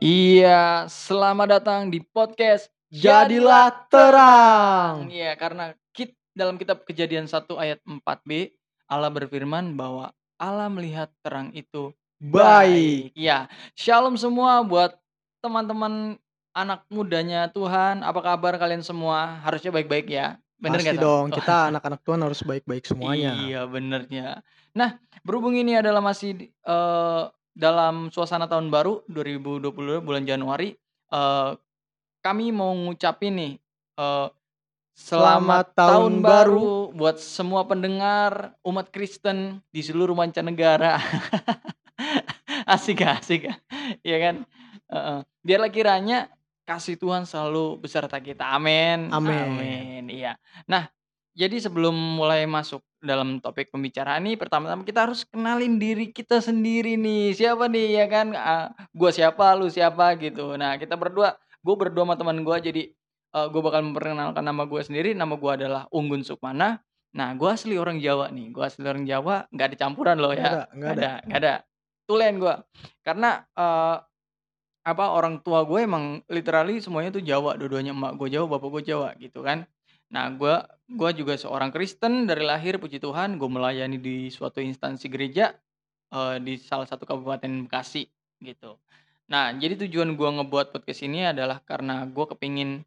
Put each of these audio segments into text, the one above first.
Iya, selamat datang di podcast Jadilah terang. Iya, karena kit dalam kitab Kejadian 1 ayat 4b Allah berfirman bahwa Allah melihat terang itu Baik. Iya, shalom semua buat teman-teman anak mudanya Tuhan. Apa kabar kalian semua? Harusnya baik-baik ya. Bener Pasti Sal? dong, kita anak-anak Tuhan harus baik-baik semuanya. Iya, benernya. Nah, berhubung ini adalah masih eh, dalam suasana tahun baru 2022 bulan Januari, eh, kami mau ngucapin nih eh, selamat, Selamat tahun, tahun baru buat semua pendengar umat Kristen di seluruh mancanegara. asik gak? Asik gak? Iya kan? Heeh. Biarlah kiranya kasih Tuhan selalu beserta kita. Amin. Amin. Amin. Iya. Nah, jadi sebelum mulai masuk dalam topik pembicaraan ini, pertama-tama kita harus kenalin diri kita sendiri nih. Siapa nih ya kan? Ah, gua siapa, lu siapa gitu. Nah, kita berdua, gue berdua sama teman gua jadi eh, gue bakal memperkenalkan nama gue sendiri. Nama gua adalah Unggun Sukmana. Nah, gua asli orang Jawa nih. Gua asli orang Jawa, nggak ada campuran loh ya. ada, nggak ada. nggak ada. Tulen gua. Karena eh, apa orang tua gue emang literally semuanya tuh Jawa, dua-duanya emak gue Jawa, bapak gue Jawa gitu kan. Nah, gua gua juga seorang Kristen dari lahir puji Tuhan, gue melayani di suatu instansi gereja eh, di salah satu kabupaten Bekasi gitu. Nah, jadi tujuan gua ngebuat podcast ini adalah karena gua kepingin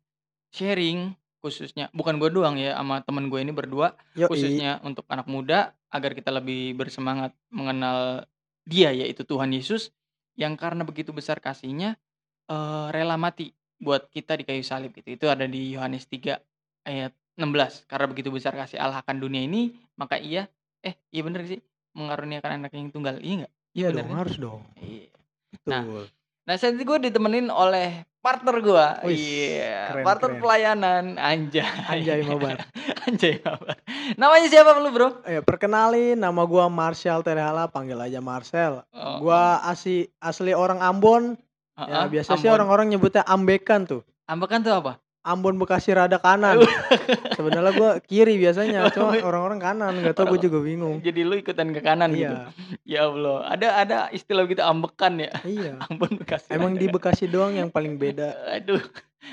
sharing khususnya bukan gue doang ya sama temen gue ini berdua Yoi. khususnya untuk anak muda agar kita lebih bersemangat mengenal dia yaitu Tuhan Yesus yang karena begitu besar kasihnya eh, rela mati buat kita di kayu salib gitu. Itu ada di Yohanes 3 ayat 16. Karena begitu besar kasih Allah akan dunia ini, maka ia eh iya bener sih mengaruniakan anak yang tunggal. Iya enggak? Iya bener dong, kan? harus dong. Iya. Betul. Nah, saat itu gue ditemenin oleh partner gue. Iya, keren, partner keren. pelayanan anjay. Anjay mabar. anjay mabar. Namanya siapa lu, Bro? Eh, perkenalin nama gua Marshall Terhala, panggil aja Marcel. Oh, Gua asli asli orang Ambon. oh, Ya, oh, biasa sih Ambon. orang-orang nyebutnya Ambekan tuh. Ambekan tuh apa? Ambon Bekasi rada kanan. Sebenarnya gua kiri biasanya, cuma orang-orang kanan, nggak tahu gua juga bingung. Jadi lu ikutan ke kanan gitu. Iya, Ya Allah, ada ada istilah gitu ambekan ya. iya. Ambon Bekasi. Emang di Bekasi doang yang paling beda. Aduh.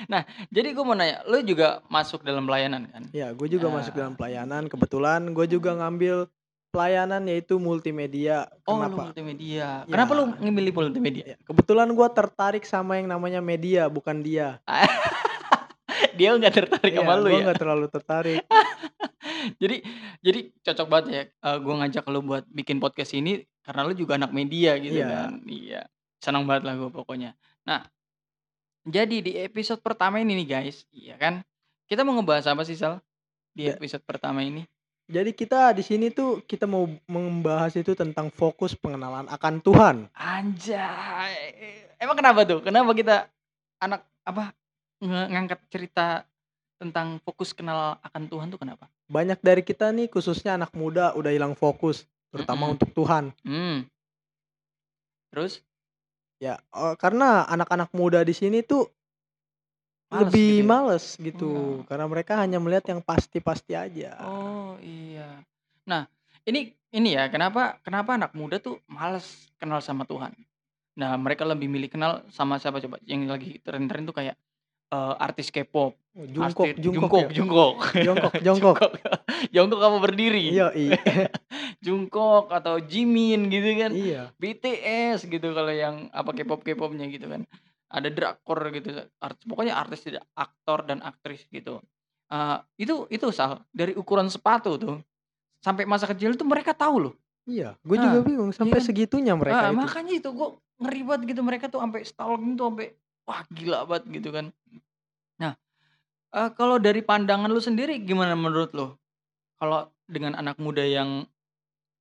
Nah, jadi gue mau nanya, lu juga masuk dalam pelayanan kan? Ya, gue juga Ah. masuk dalam pelayanan. Kebetulan gue juga ngambil pelayanan yaitu multimedia. Oh, lu Kenapa? multimedia. Ya. Kenapa lu memilih multimedia? Kebetulan gue tertarik sama yang namanya media, bukan dia. Dia nggak tertarik sama lu gue ya? nggak terlalu tertarik. jadi jadi cocok banget ya eh, gue ngajak lu buat bikin podcast ini karena lu juga anak media gitu Iya. kan iya senang banget lah gue pokoknya nah jadi di episode pertama ini nih guys iya kan kita mau ngebahas apa sih Sal di Ya. episode pertama ini Jadi kita di sini tuh kita mau membahas itu tentang fokus pengenalan akan Tuhan. anjay emang kenapa tuh kenapa kita anak apa nge- ngangkat cerita tentang fokus kenal akan Tuhan tuh kenapa Banyak dari kita nih khususnya anak muda udah hilang fokus, terutama Mm-mm. untuk Tuhan. hmm terus Ya, eh, karena anak-anak muda di sini tuh Males lebih gitu ya? males gitu, Oh. karena mereka hanya melihat yang pasti-pasti aja. Oh iya. Nah ini ini ya kenapa kenapa anak muda tuh males kenal sama Tuhan. Nah mereka lebih milih kenal sama siapa coba yang lagi tren-tren tuh kayak eh, artis K-pop, Oh, Jungkook, artis- Jungkook, ya? Jungkook, Jongkok, Jongkok. Jungkook, Jungkook apa berdiri? Iya, iya. Jungkook atau Jimin gitu kan, iya. BTS gitu kalau yang apa K-pop K-popnya gitu kan. Ada drakor gitu, artis, pokoknya artis tidak aktor dan aktris gitu. Eh, itu itu sal dari ukuran sepatu tuh sampai masa kecil tuh mereka tahu loh. Iya, gue Nah, juga bingung sampai kan? segitunya mereka Ah, itu. makanya itu gue ngeri banget gitu mereka tuh sampai stalking tuh sampai wah gila banget gitu kan. Eh, kalau dari pandangan lu sendiri gimana menurut lu? Kalau dengan anak muda yang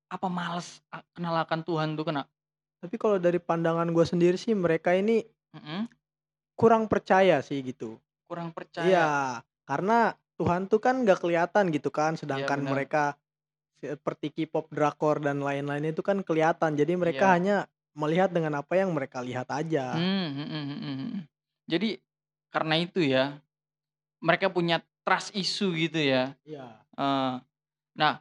apa males a- kenal akan Tuhan tuh kena? Tapi kalau dari pandangan gue sendiri sih mereka ini Mm-mm, kurang percaya sih gitu. kurang percaya. Iya, karena Tuhan tuh kan gak kelihatan gitu kan, sedangkan benar. mereka seperti K-pop, drakor dan lain-lain itu kan kelihatan. Jadi mereka Iya. hanya melihat dengan apa yang mereka lihat aja. Hmm, hmm. Jadi karena itu ya mereka punya trust issue gitu ya. Iya. Eh, nah,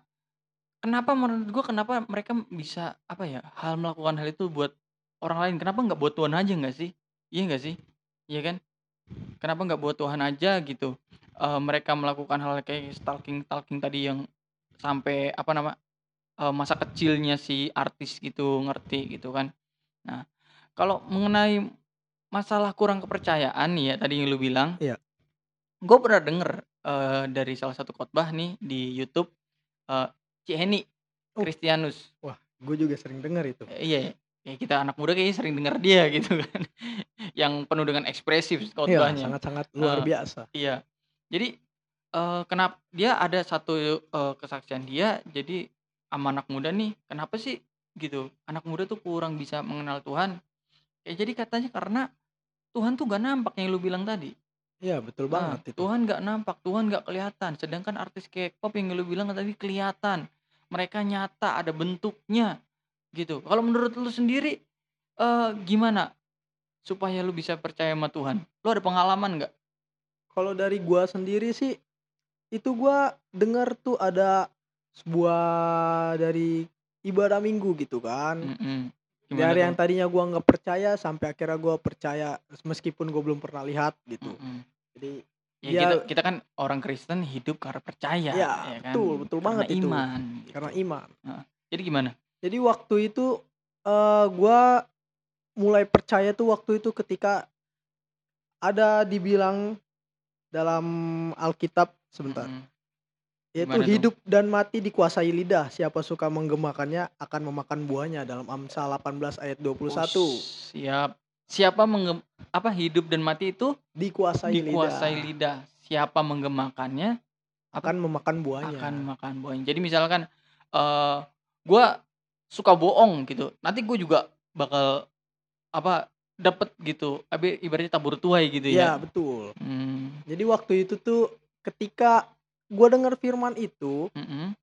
kenapa menurut gua kenapa mereka bisa apa ya hal melakukan hal itu buat orang lain? Kenapa nggak buat Tuhan aja nggak sih? Iya nggak sih? Iya kan? Kenapa nggak buat Tuhan aja gitu? Eee, mereka melakukan hal kayak stalking-stalking tadi yang sampai apa nama, eee, masa kecilnya si artis gitu ngerti gitu kan. Nah, kalau mengenai masalah kurang kepercayaan ya tadi yang lu bilang, Iya. Gue pernah denger, eee, dari salah satu khotbah nih di YouTube, eee, Cik Heni Oh. Kristianus. Wah, gue juga sering denger itu. Eee, iya, ya kita anak muda kayaknya sering denger dia gitu kan, yang penuh dengan ekspresif Iya, khotbahnya. sangat-sangat luar Heeh. biasa. Iya. Jadi, eee, kenap dia ada satu, eee, kesaksian dia, jadi sama anak muda nih, kenapa sih gitu, anak muda tuh kurang bisa mengenal Tuhan. Ya jadi katanya karena Tuhan tuh nggak nampak yang lu bilang tadi. Iya, betul Nah, banget itu. Tuhan nggak nampak, Tuhan nggak kelihatan. Sedangkan artis K-pop yang lu bilang tadi kelihatan. Mereka nyata, ada bentuknya gitu. Kalau menurut lu sendiri, eee, gimana supaya lu bisa percaya sama Tuhan? Lu ada pengalaman nggak? Kalau dari gua sendiri sih, itu gua denger tuh ada sebuah dari ibadah minggu gitu kan. Mhm. Gimana Dari tuh? yang tadinya gua nggak percaya sampai akhirnya gua percaya meskipun gua belum pernah lihat gitu. Mhm. Jadi Ya dia kita kita kan orang Kristen hidup karena percaya, Ya, ya kan? betul, betul Karena banget itu. iman, gitu. karena iman. Jadi gimana? Jadi waktu itu eh gua mulai percaya tuh waktu itu ketika ada dibilang dalam Alkitab sebentar. Mhm. Yaitu Gimana tuh? hidup dan mati dikuasai lidah. Siapa suka menggemakannya akan memakan buahnya dalam Amsal 18 ayat 21. Us, siap. Siapa menggem apa hidup dan mati itu Dikuasai, dikuasai lidah. lidah. Siapa menggemakannya Akan memakan buahnya. akan makan buahnya. Jadi misalkan eh gua suka bohong gitu. Nanti gue juga bakal apa dapat gitu. Abi ibaratnya tabur tuai gitu Iya, ya. betul. Hmm. Jadi waktu itu tuh ketika gua dengar firman itu mhm.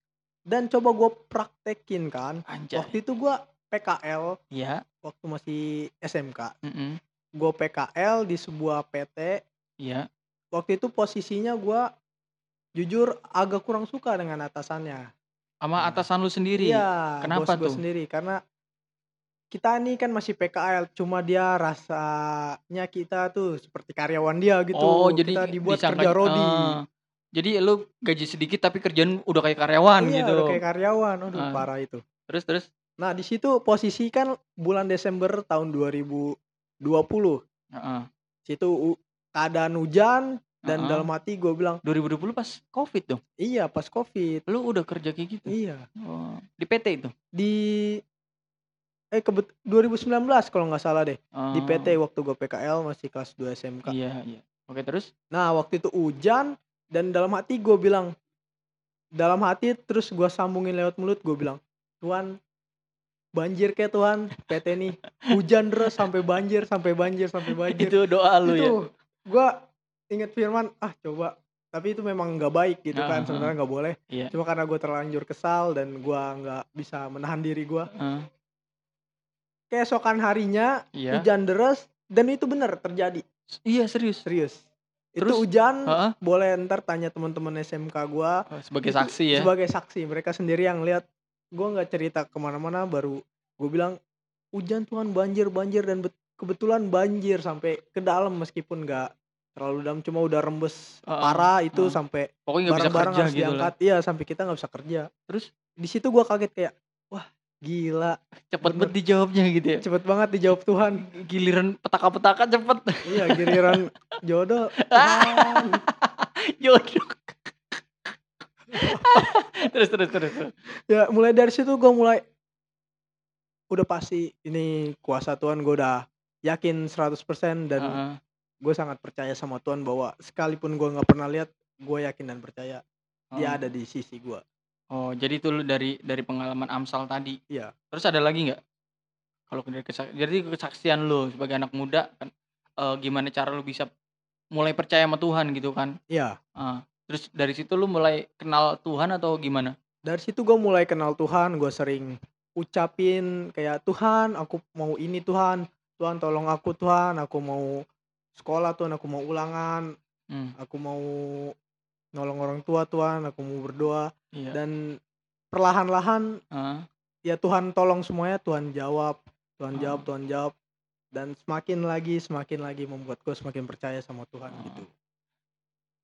dan coba gua praktekin kan. Anjay. Waktu itu gua PKL Iya. waktu masih SMK. mhm. Gue PKL di sebuah PT. Iya. Waktu itu posisinya gua jujur agak kurang suka dengan atasannya. Sama Nah, atasan lu sendiri. Iya, Kenapa bos gue tuh? sendiri karena kita nih kan masih PKL, cuma dia rasanya kita tuh seperti karyawan dia gitu. Oh, jadi kita dibuat disangka kerja rodi. eh, jadi lu gaji sedikit tapi kerjaan udah kayak karyawan iya, gitu. udah kayak karyawan. Aduh, Ah. parah itu. Terus terus? Nah, di situ posisi kan bulan Desember tahun 2020. Heeh. Situ keadaan hujan dan Heeh. dalam hati gue bilang, 2020 pas Covid dong. iya pas Covid. Lu udah kerja kayak gitu. Iya. Oh, di PT itu. Di eh kebet 2019 kalau nggak salah deh. Di PT Oh, waktu gue PKL masih kelas 2 SMK. Iya, iya. Oke, terus? Nah waktu itu hujan dan dalam hati gue bilang dalam hati terus gue sambungin lewat mulut gue bilang Tuhan banjir kayak Tuhan PT nih hujan terus sampai banjir sampai banjir sampai banjir itu doa lu ya. itu gue inget firman ah coba tapi itu memang nggak baik gitu Ah, ah, kan ah. sebenarnya nggak boleh Iya. cuma karena gue terlanjur kesal dan gue nggak bisa menahan diri gue Heeh. keesokan harinya Iya. hujan deras dan itu benar terjadi Iya, serius. serius itu Terus? hujan Heeh. boleh ntar tanya teman-teman SMK gua Oh, sebagai Itu saksi ya. sebagai saksi mereka sendiri yang lihat gua nggak cerita ke mana-mana baru gue bilang hujan Tuhan banjir banjir dan bet- kebetulan banjir sampai ke dalam meskipun nggak terlalu dalam cuma udah rembes Heeh, parah itu heeh. sampai Pokoknya nggak bisa barang-barang kerja harus gitu lah. diangkat iya sampai kita nggak bisa kerja Terus di situ gua kaget kayak gila cepet Bener. banget dijawabnya gitu ya. cepet banget dijawab Tuhan Giliran petaka-petaka cepet. iya giliran jodoh Tuhan. Jodoh. terus terus terus. terus. ya mulai dari situ gue mulai udah pasti ini kuasa Tuhan gue udah yakin 100% dan Heeh. gue sangat percaya sama Tuhan bahwa sekalipun gue nggak pernah lihat gue yakin dan percaya dia Oh. ada di sisi gue Oh, jadi itu lu dari dari pengalaman Amsal tadi. Iya. Terus ada lagi nggak? Kalau dari kesak jadi kesaksian lu sebagai anak muda kan eh, gimana cara lu bisa mulai percaya sama Tuhan gitu kan? Iya. Ah, terus dari situ lu mulai kenal Tuhan atau gimana? dari situ gue mulai kenal Tuhan gue sering ucapin kayak Tuhan aku mau ini Tuhan Tuhan tolong aku Tuhan aku mau sekolah Tuhan aku mau ulangan Hmm, aku mau nolong orang tua Tuhan aku mau berdoa iya. dan perlahan-lahan Ah, ya Tuhan tolong semuanya Tuhan jawab Tuhan Oh. jawab Tuhan jawab dan semakin lagi semakin lagi membuat gue semakin percaya sama Tuhan Oh. gitu.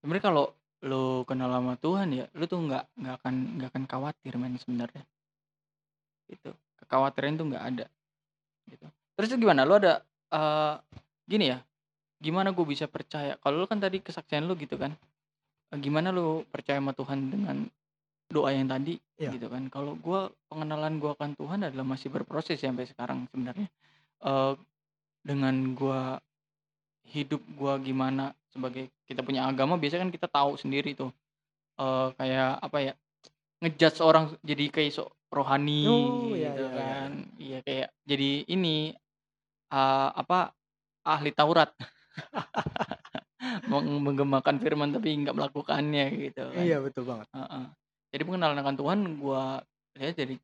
Sebenarnya kalau lu kenal sama Tuhan ya, lu tuh nggak nggak akan nggak akan khawatir men sebenarnya. Gitu. Kekhawatiran tuh nggak ada. Gitu. Terus itu gimana? Lu ada eh gini ya, gimana gue bisa percaya? Kalau lu kan tadi kesaksian lu gitu kan, gimana lu percaya sama Tuhan dengan doa yang tadi Iya. gitu kan? Kalau gua pengenalan gua akan Tuhan adalah masih berproses ya sampai sekarang sebenarnya. Eh dengan gua hidup gua gimana sebagai kita punya agama biasanya kan kita tahu sendiri tuh eh kayak apa ya ngejudge orang jadi kayak sok rohani Oh, iya, gitu iya, iya, kan iya kayak jadi ini eh, apa ahli Taurat menggemakan firman tapi nggak melakukannya gitu kan Iya betul banget. Heeh. Jadi pengenalan akan Tuhan gua lihat dari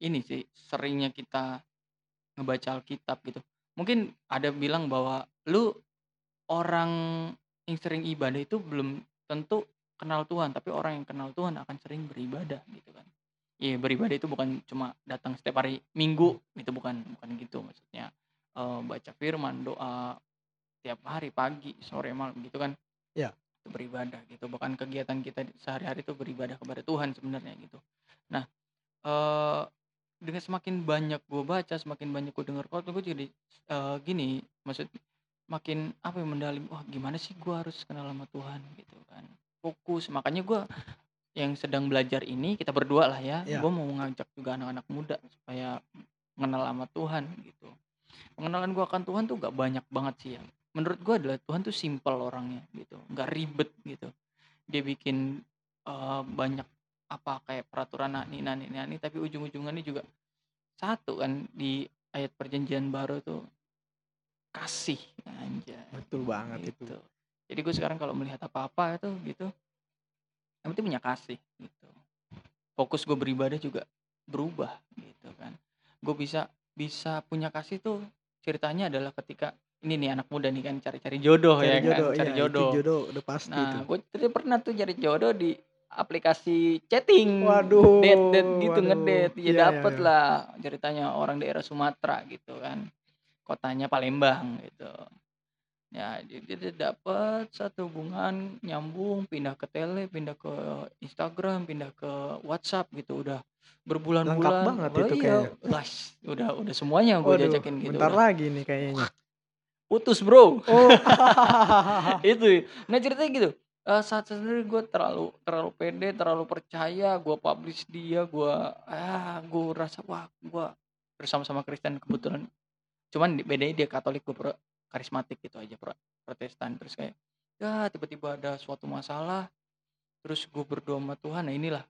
ini sih seringnya kita ngebaca Alkitab gitu. Mungkin ada bilang bahwa lu orang yang sering ibadah itu belum tentu kenal Tuhan, tapi orang yang kenal Tuhan akan sering beribadah gitu kan. Iya, beribadah itu bukan cuma datang setiap hari Minggu, itu bukan bukan gitu maksudnya. Eh, baca firman, doa tiap hari pagi, sore, malam gitu kan. Iya. Itu beribadah gitu. Bahkan kegiatan kita sehari-hari itu beribadah kepada Tuhan sebenarnya gitu. Nah, eh dengan semakin banyak gue baca, semakin banyak gue dengar khotbah, gue jadi eh, gini, maksud makin apa yang mendalim, wah gimana sih gue harus kenal sama Tuhan gitu kan. Fokus, makanya gue yang sedang belajar ini kita berdua lah ya, Iya. gue mau ngajak juga anak-anak muda supaya mengenal sama Tuhan gitu. Pengenalan gue akan Tuhan tuh gak banyak banget sih ya. Menurut gue adalah Tuhan tuh simple orangnya gitu, nggak ribet gitu. Dia bikin eh, banyak apa kayak peraturan nani nani nani tapi ujung-ujungannya juga satu kan di ayat perjanjian baru tuh kasih anjay Betul banget itu. gitu. Jadi gue sekarang kalau melihat apa-apa itu gitu, yang penting punya kasih gitu. Fokus gue beribadah juga berubah gitu kan. Gue bisa bisa punya kasih tuh ceritanya adalah ketika ini nih anak muda nih kan cari-cari jodoh Cari ya jodoh, kan, cari iya, jodoh. jodoh udah pasti. Nah, gue tadi pernah tuh cari jodoh di aplikasi chatting, Waduh, date date gitu waduh. ngedate, ya Iya, iya, dapet iya. lah ceritanya orang daerah Sumatera gitu kan, kotanya Palembang gitu. Ya, dia dapet satu hubungan nyambung, pindah ke tele, pindah ke Instagram, pindah ke WhatsApp gitu, udah berbulan-bulan. banget Oh itu iya, kayaknya. udah udah semuanya gue jajakin gitu. bentar udah. lagi nih kayaknya. Putus bro. Oh, itu. Nah ceritanya gitu. Eh, saat sendiri gue terlalu terlalu pede terlalu percaya gue publish dia gue ah gue rasa wah gue bersama-sama Kristen kebetulan. Cuman bedanya dia Katolik gue pro- karismatik gitu aja pro, Protestan. Terus kayak ya tiba-tiba ada suatu masalah terus gue berdoa sama Tuhan. Nah inilah.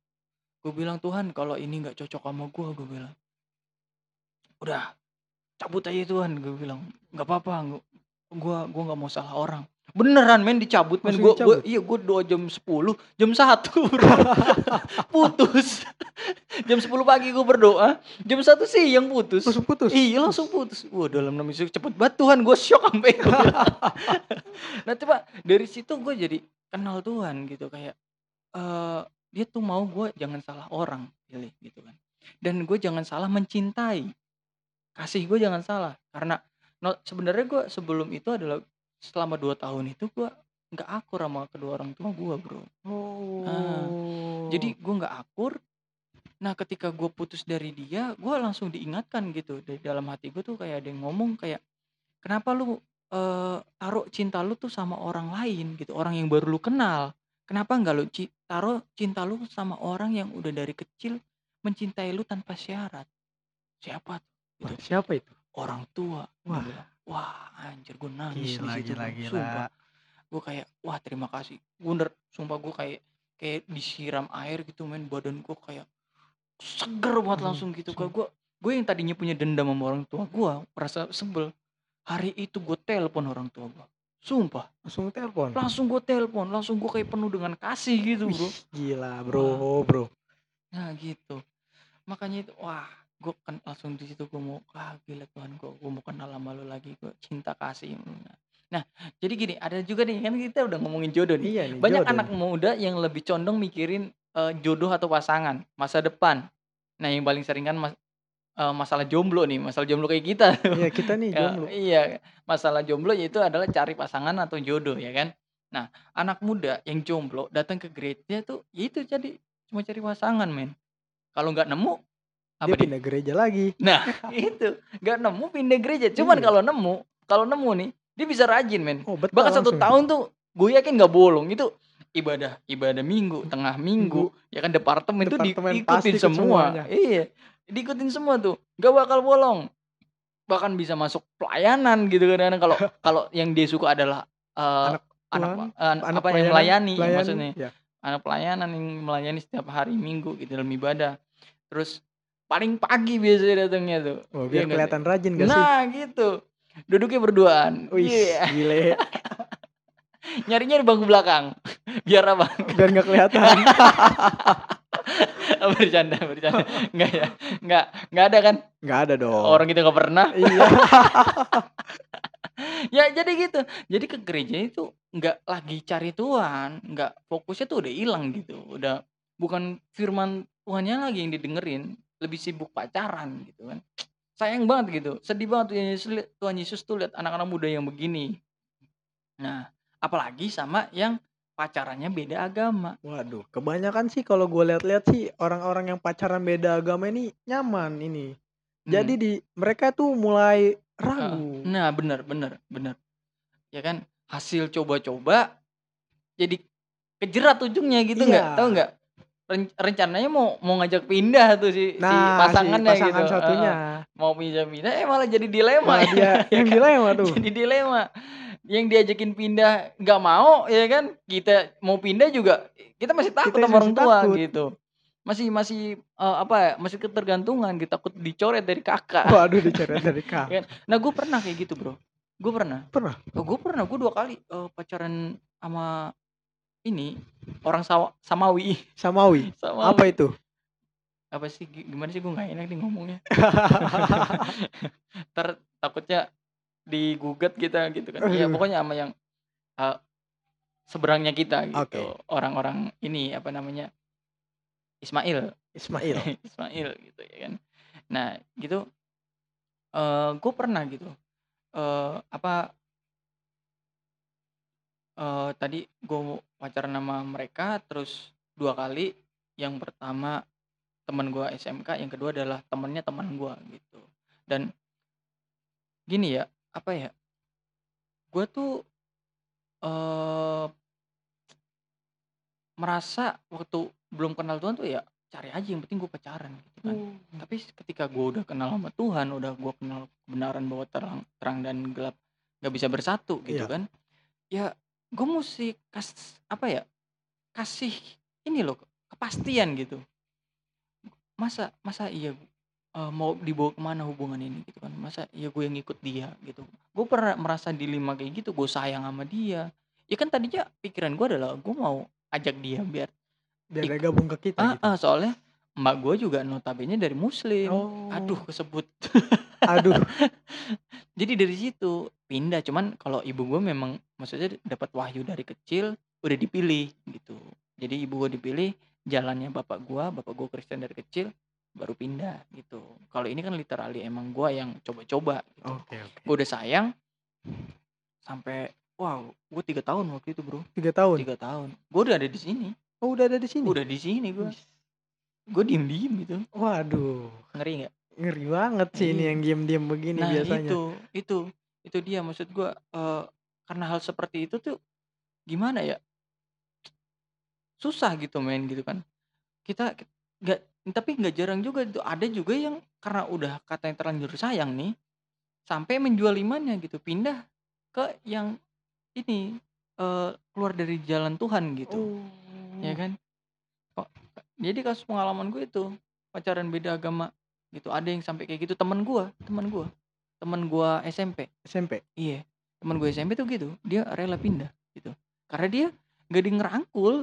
Gue bilang Tuhan kalau ini nggak cocok sama gue gue bilang. Udah cabut aja Tuhan gue bilang nggak apa-apa gue gue nggak mau salah orang beneran men dicabut men gue dicabut? iya gue doa jam 10 jam 1 putus jam 10 pagi gue berdoa jam 1 sih yang putus langsung putus. Iya langsung putus. Wah dalam nama Yesus cepet banget Tuhan gue shock sampai nah coba dari situ gue jadi kenal Tuhan gitu kayak eh dia tuh mau gue jangan salah orang pilih gitu kan. Dan gue jangan salah mencintai. Kasih gue jangan salah karena no, sebenarnya gue sebelum itu adalah selama dua tahun itu gue nggak akur sama kedua orang tua gue bro. Oh. Jadi gue nggak akur. Nah ketika gue putus dari dia, gue langsung diingatkan gitu dari dalam hati gue tuh kayak ada yang ngomong kayak kenapa lu eh, taruh cinta lu tuh sama orang lain gitu, orang yang baru lu kenal. Kenapa nggak lu ci- taruh cinta lu sama orang yang udah dari kecil mencintai lu tanpa syarat? Siapa? tuh? Wah, Gitu. siapa itu? Orang tua. Wah. bilang, Wah anjir gue nangis Gila, di situ. gila, gila. Sumpah gue kayak wah terima kasih Wunder sumpah gue kayak kayak disiram air gitu men badan gue kayak seger banget Hmm, langsung gitu kayak gue gue yang tadinya punya dendam sama orang tua gue merasa sebel hari itu gue telepon orang tua gue sumpah Langsung telepon. langsung gue telepon langsung gue kayak penuh dengan kasih gitu bro Wih, gila, bro, bro. nah gitu makanya itu wah gue kan langsung di situ gue mau ah gila Tuhan gue gue mau kenal sama lu lagi gue cinta kasih nah jadi gini ada juga nih kan kita udah ngomongin jodoh nih Iya nih. banyak jodoh anak muda yang lebih condong mikirin eh, jodoh atau pasangan masa depan nah yang paling sering kan mas, eee, masalah jomblo nih, masalah jomblo kayak kita. Iya, kita nih Ya, jomblo. iya, masalah jomblo itu adalah cari pasangan atau jodoh ya kan. Nah, anak muda yang jomblo datang ke gereja tuh, ya itu jadi cuma cari pasangan men. Kalau nggak nemu, apa Dia pindah gereja lagi. Nah, itu, nggak nemu pindah gereja. Cuman Iya. kalau nemu kalau nemu nih, dia bisa rajin men. Oh, betah Bahkan satu tahun tuh gue yakin nggak bolong, itu ibadah ibadah minggu, tengah minggu, ya kan departemen itu Departemen pasti diikutin ikut semua. Iya, diikutin semua tuh, nggak bakal bolong. Bahkan bisa masuk pelayanan gitu kan kalau kalau yang dia suka adalah eh, Anak anak eh, anak apa yang melayani Pelayan, maksudnya ya. anak pelayanan yang melayani setiap hari minggu gitu dalam ibadah. Terus paling pagi biasanya datangnya tuh. Oh, Iya nggak biar sih? kelihatan rajin gak sih? Nah gitu, duduknya berduaan. Wih, Iya. gile. Nyarinya di bangku belakang. Biar apa? Biar gak kelihatan. bercanda, bercanda. Enggak ya. Enggak, enggak ada kan? Gak ada dong. Orang kita nggak pernah. Iya. Ya jadi gitu. Jadi ke gereja itu nggak lagi cari Tuhan, nggak fokusnya tuh udah hilang gitu. Udah bukan firman Tuhannya lagi yang didengerin, lebih sibuk pacaran gitu kan. Sayang banget gitu. Sedih banget Tuhan Yesus, Tuhan Yesus tuh lihat anak-anak muda yang begini. Nah, apalagi sama yang pacarannya beda agama. Waduh, kebanyakan sih kalau gue lihat-lihat sih orang-orang yang pacaran beda agama ini nyaman ini. Hmm. Jadi di mereka tuh mulai ragu. Nah, bener, bener, bener. Ya kan, hasil coba-coba jadi kejerat ujungnya gitu nggak? Iya. Tahu nggak? Ren- rencananya mau mau ngajak pindah tuh si, si Nah, pasangannya si pasangan gitu. satunya. Heeh. mau pindah-pindah, eh malah jadi dilema Malah ya. dia yang dilema tuh. jadi dilema. Yang diajakin pindah nggak mau, ya kan? Kita mau pindah juga, kita masih takut Kita sama orang tua takut. gitu. Masih masih eh, apa ya? Masih ketergantungan, kita takut dicoret dari kakak. Waduh, dicoret dari kak. Kan? Nah, gue pernah kayak gitu, bro. Gue pernah. Pernah? Oh, gue pernah. Gue dua kali eh, pacaran sama ini orang Sawa, Samawi. Samawi. Samawi. Apa itu? Apa sih? Gi- Gimana sih gue nggak enak nih ngomongnya. Ntar takutnya digugat kita gitu kan. Ya pokoknya sama yang eh, seberangnya kita gitu. Oke. Orang-orang ini apa namanya? Ismail. Ismail. Ismail gitu ya kan. Nah, gitu eh gue pernah gitu. eh apa eh tadi gue pacaran sama mereka terus dua kali. Yang pertama teman gue SMK, yang kedua adalah temennya teman gue gitu. Dan gini ya, apa ya? Gue tuh eh merasa waktu belum kenal Tuhan tuh ya cari aja yang penting gue pacaran gitu kan. Tapi ketika gue udah kenal sama Tuhan, udah gue kenal kebenaran bahwa terang, terang dan gelap nggak bisa bersatu gitu Iya. kan. Ya gue mesti kas apa ya kasih ini loh kepastian gitu. Masa masa iya eh, mau dibawa ke mana hubungan ini gitu kan. Masa iya gue yang ngikut dia gitu. Gue pernah merasa dilema kayak gitu. Gue sayang sama dia. Ya kan tadinya pikiran gue adalah gue mau ajak dia biar Biar dia gabung ke kita ah, gitu. ah, soalnya mbak gue juga notabene dari muslim. Oh. Aduh kesebut. Aduh. Jadi dari situ pindah. Cuman kalau ibu gue memang maksudnya dapat wahyu dari kecil udah dipilih gitu. Jadi ibu gue dipilih jalannya bapak gue, bapak gue Kristen dari kecil baru pindah gitu. Kalau ini kan literally emang gue yang coba-coba gitu. Oke, oke. Gue udah sayang sampai wow, gue tiga tahun waktu itu bro, Tiga tahun. tiga tahun. Gue udah ada di sini, Oh, udah ada di sini. udah di sini gue. Gue diem diem gitu, Waduh. ngeri nggak? Ngeri banget sih ini yang diem-diem begini nah biasanya. itu itu itu dia maksud gue eh, karena hal seperti itu tuh gimana ya? Susah gitu main gitu kan. Kita nggak tapi nggak jarang juga itu ada juga yang karena udah katanya terlanjur sayang nih sampai menjual imannya gitu pindah ke yang ini eh, keluar dari jalan Tuhan gitu. Oh. ya kan? Kok jadi kasus pengalaman gue itu pacaran beda agama gitu. Ada yang sampai kayak gitu teman gue teman gue teman gue SMP SMP. iya teman gue SMP tuh gitu dia rela pindah gitu karena dia nggak di ngerangkul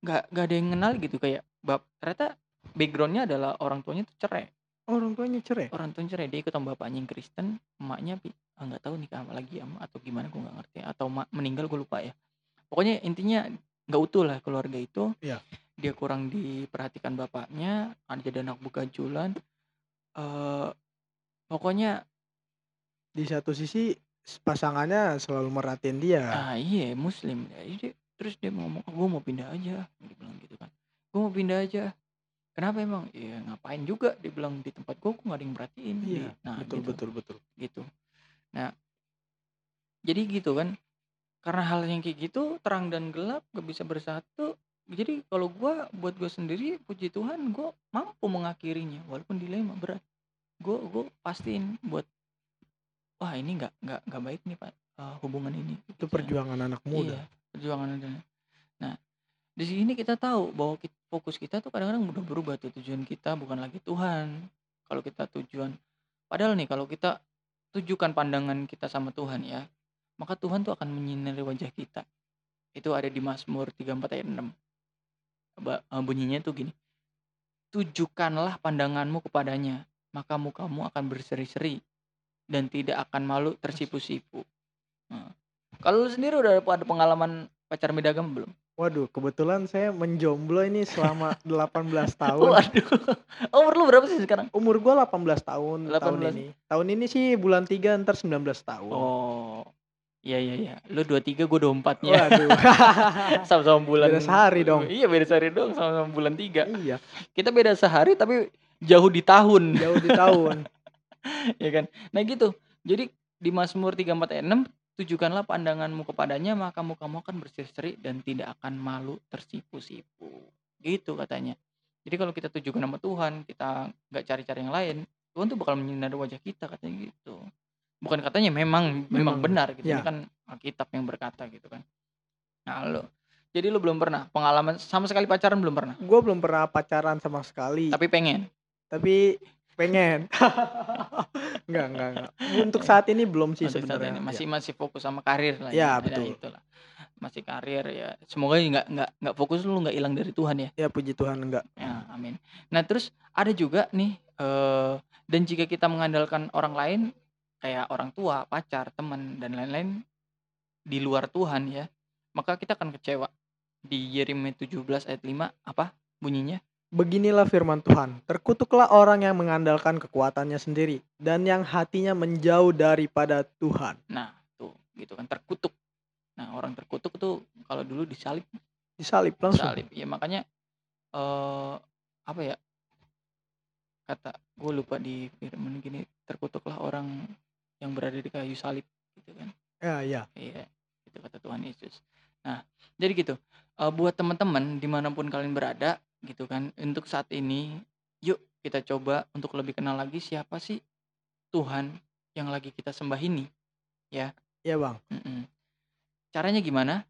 nggak nggak ada yang kenal gitu kayak bab ternyata backgroundnya adalah orang tuanya tuh cerai orang tuanya cerai. orang tuanya cerai dia ikut sama bapaknya yang Kristen emaknya ah, nggak tahu nikah sama lagi sama atau gimana gue nggak ngerti atau ma- meninggal gue lupa ya pokoknya intinya nggak utuh lah keluarga itu Iya. dia kurang diperhatikan bapaknya ada jadi anak begajulan eh pokoknya Di satu sisi pasangannya selalu merhatiin dia. ah iya muslim. Jadi dia- terus dia ngomong gue mau pindah aja dia bilang gitu kan. Gue mau pindah aja. Kenapa emang? Ya ngapain juga dia bilang di tempat gue kok nggak ada yang merhatiin. Iya, nah betul gitu, betul betul. gitu. Nah jadi gitu kan. Karena hal yang kayak gitu terang dan gelap gak bisa bersatu. Jadi kalau gua buat gue sendiri puji Tuhan gue mampu mengakhirinya. Walaupun dilema berat. Gue gue pastiin buat wah ini nggak nggak nggak baik nih pak eh, hubungan ini Itu perjuangan anak muda. Iya, perjuangan ada. Nah, di sini kita tahu bahwa kit- fokus kita tuh kadang-kadang udah berubah tuh tujuan kita bukan lagi Tuhan. Kalau kita tujuan, padahal nih kalau kita tujukan pandangan kita sama Tuhan ya, maka Tuhan tuh akan menyinari wajah kita. Itu ada di Mazmur 34 ayat 6. Ba- eh, Bunyinya tuh gini. Tujukanlah pandanganmu kepadanya, maka mukamu akan berseri-seri dan tidak akan malu tersipu-sipu. Nah, kalau lu sendiri udah ada pengalaman pacar medagam belum? Waduh, kebetulan saya menjomblo ini selama 18 tahun. Waduh. Umur lu berapa sih sekarang? Umur gua 18 tahun tahun 18. ini. Tahun ini sih bulan 3 ntar 19 tahun. Oh. Iya iya iya. Lu 23, gua 24 nya. Waduh. Sama-sama bulan. Beda sehari dong. Iya, beda sehari dong sama-sama bulan 3. iya, Kita beda sehari tapi jauh di tahun, jauh di tahun. ya kan? Nah gitu. Jadi di Mazmur 34 ayat 6 tujukanlah pandanganmu kepadanya maka mukamu akan berseri-seri dan tidak akan malu tersipu-sipu. Gitu katanya. Jadi kalau kita tujukan sama Tuhan, kita nggak cari-cari yang lain, Tuhan tuh bakal menyinari wajah kita katanya gitu. Bukan katanya memang memang, Memang, benar gitu. Ini ya. kan Alkitab yang berkata gitu kan. Nah, lo jadi lu belum pernah pengalaman sama sekali pacaran belum pernah, Gua belum pernah pacaran sama sekali, tapi pengen. tapi pengen. enggak, enggak, enggak. Untuk saat ini belum sih sebenarnya. masih masih fokus sama karir lah Ya, ya, betul. itulah. Masih karir ya. Semoga nggak nggak nggak fokus lu nggak hilang dari Tuhan ya. Ya. ya puji Tuhan enggak. Ya, amin. Nah, terus ada juga nih eh dan jika kita mengandalkan orang lain kayak orang tua, pacar, teman dan lain-lain di luar Tuhan ya, maka kita akan kecewa. Di Yeremia 17 ayat 5 apa bunyinya? Beginilah firman Tuhan, terkutuklah orang yang mengandalkan kekuatannya sendiri dan yang hatinya menjauh daripada Tuhan. Nah, tuh gitu kan terkutuk. Nah, orang terkutuk tuh kalau dulu disalib Disalib langsung. salib ya makanya eh apa ya kata gue lupa di firman gini terkutuklah orang yang berada di kayu salib gitu kan Ya, ya. iya itu kata Tuhan Yesus nah jadi gitu Eh, buat teman-teman di mana pun kalian berada gitu kan untuk saat ini yuk kita coba untuk lebih kenal lagi siapa sih Tuhan yang lagi kita sembah ini Ya, Bang. Mm-mm. caranya gimana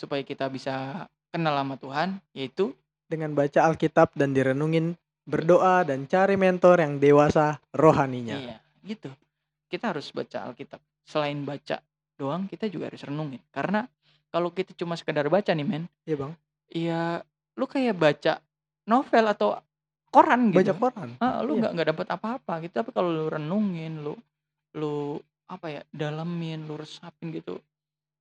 supaya kita bisa kenal sama Tuhan yaitu Dengan baca Alkitab dan direnungin, berdoa dan cari mentor yang dewasa rohaninya. Iya, gitu. Kita harus baca Alkitab. Selain baca doang, kita juga harus renungin. Karena kalau kita cuma sekedar baca nih, men, Iya, Bang. ya lu kayak baca novel atau koran gitu. Baca koran. Ah, lu Iya. nggak nggak dapat apa-apa gitu. Tapi kalau lu renungin, lu lu apa ya, dalemin, lu resapin gitu.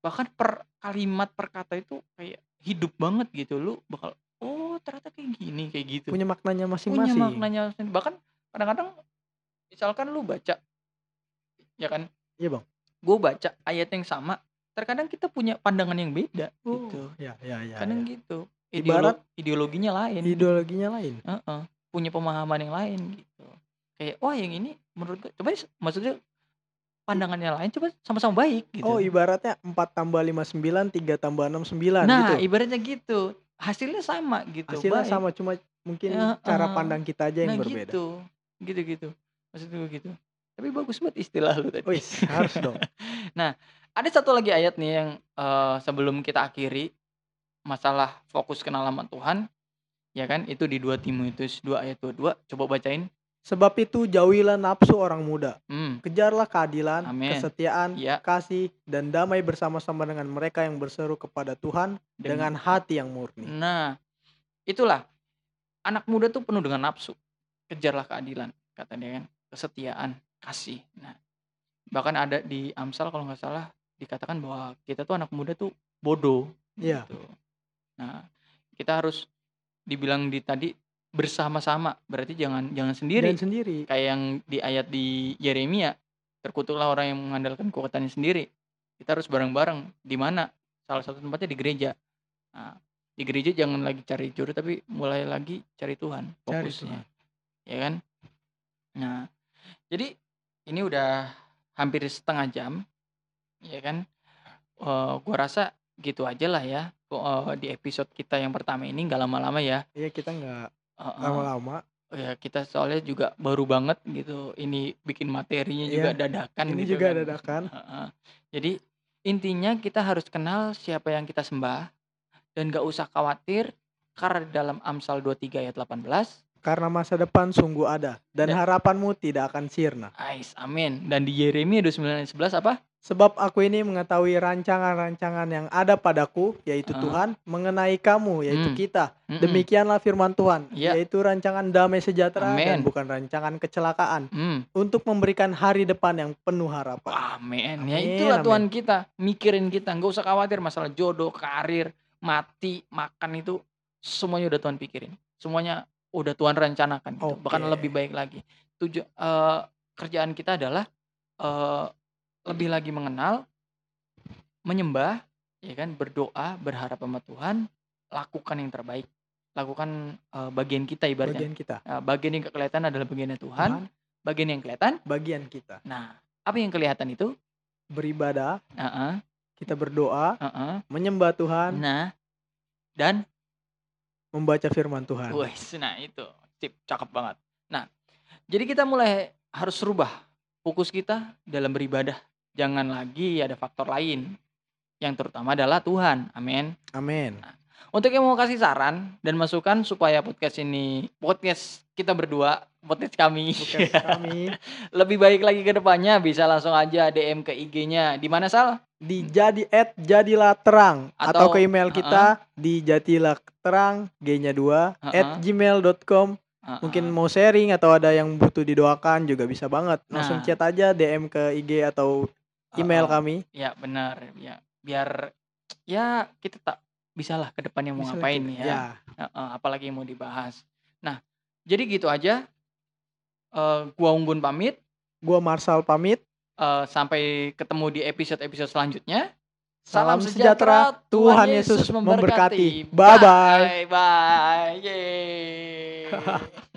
Bahkan per kalimat per kata itu kayak hidup banget gitu. Lu bakal oh ternyata kayak gini, kayak gitu. Punya maknanya punya masing-masing. maknanya sendiri. bahkan kadang-kadang misalkan lu baca ya kan Iya, Bang. gue baca ayat yang sama terkadang kita punya pandangan yang beda gitu Ya, ya, ya. kadang ya. gitu Ibarat- Ideolo- ideologinya lain Ideologinya lain. Heeh. punya pemahaman yang lain gitu kayak wah yang ini menurut gue coba maksudnya pandangannya lain coba sama-sama baik gitu Oh, ibaratnya 4 tambah 59, 3 tambah 69 nah gitu. ibaratnya gitu hasilnya sama gitu Hasilnya baik. sama cuma mungkin Ya, cara eh. pandang kita aja yang nah berbeda. gitu gitu gitu maksud gue gitu tapi bagus banget istilah lu tadi Wih, harus dong. ada satu lagi ayat nih yang eh, sebelum kita akhiri masalah fokus kenal sama Tuhan ya kan? Itu di 2 Timotius 2 ayat 22 coba bacain. Sebab itu jauhilah nafsu orang muda. hmm. Kejarlah keadilan, Amin. kesetiaan, ya. kasih, dan damai bersama-sama dengan mereka yang berseru kepada Tuhan dengan hati yang murni. nah itulah. Anak muda tuh penuh dengan nafsu. Kejarlah keadilan kata dia kan. Kesetiaan kasih. Nah bahkan ada di Amsal kalau nggak salah dikatakan bahwa kita tuh anak muda tuh bodoh Iya. gitu. Nah, kita harus dibilang di tadi bersama-sama. Berarti jangan jangan sendiri. Dan sendiri. Kayak yang di ayat di Yeremia, terkutuklah orang yang mengandalkan kekuatannya sendiri. Kita harus bareng-bareng. Di mana? Salah satu tempatnya di gereja. Nah, di gereja jangan lagi cari jodoh tapi mulai lagi cari Tuhan Cari fokusnya. Tuhan. Ya kan? Nah, jadi ini udah hampir setengah jam. Ya kan? Eh, gua rasa gitu aja lah ya. Eh, di episode kita yang pertama ini nggak lama-lama ya. Iya kita nggak Heeh. lama-lama. Ya kita soalnya juga baru banget gitu. Ini bikin materinya juga Iya, dadakan Ini gitu juga kan. dadakan. Heeh. Jadi intinya kita harus kenal siapa yang kita sembah dan gak usah khawatir karena di dalam Amsal 23 ayat 18 Karena masa depan sungguh ada dan Dan- harapanmu tidak akan sirna. Ais, amin. Dan di Yeremia 29 ayat 11 apa? Sebab aku ini mengetahui rancangan-rancangan yang ada padaku, yaitu Ah. Tuhan, mengenai kamu, yaitu Hmm. kita. Mm-mm. Demikianlah firman Tuhan, Ya. yaitu rancangan damai sejahtera dan Amin. bukan rancangan kecelakaan, Hmm. untuk memberikan hari depan yang penuh harapan. Amin. Ya itulah amin. Tuhan kita. Mikirin kita. Nggak usah khawatir masalah jodoh, karir, mati, makan itu. Semuanya udah Tuhan pikirin. Semuanya udah Tuhan rencanakan. Gitu. Bahkan Oke. lebih baik lagi. Tuju, eh, kerjaan kita adalah eh, lebih lagi mengenal, menyembah, ya kan, berdoa, berharap sama Tuhan, lakukan yang terbaik. Lakukan eh, bagian kita ibaratnya. Bagian kita, Nah, bagian yang kelihatan adalah bagiannya Tuhan. Tuhan, Bagian yang kelihatan, bagian kita. nah apa yang kelihatan itu? Beribadah, Heeh, kita berdoa, heeh. menyembah Tuhan, Nah, dan membaca firman Tuhan. wes, nah itu, sip, cakep banget. Nah, jadi kita mulai harus rubah fokus kita dalam beribadah. Jangan lagi ada faktor lain. Yang terutama adalah Tuhan. Amin. Amin. Untuk yang mau kasih saran dan masukan supaya podcast ini, podcast kita berdua, podcast kami, Podcast kami lebih baik lagi ke depannya, bisa langsung aja DM ke IG-nya. Di mana, Sal? di jadi at jadilah terang atau, Atau- ke email kita di jadilah terang g-nya 2 at Uh-uh. gmail.com Heeh. mungkin mau sharing atau ada yang butuh didoakan juga bisa banget langsung Nah. chat aja DM ke IG atau email Heeh. kami Ya benar ya biar ya kita tak bisalah ke depannya mau Bisa ngapain kita- ya, Heeh, apalagi yang mau dibahas. Nah jadi gitu aja. Eh, gua Unggun pamit. gua Marsal pamit Eh, sampai ketemu di episode-episode selanjutnya. Salam sejahtera, Tuhan Yesus memberkati. Bye-bye. Bye bye. Yeay.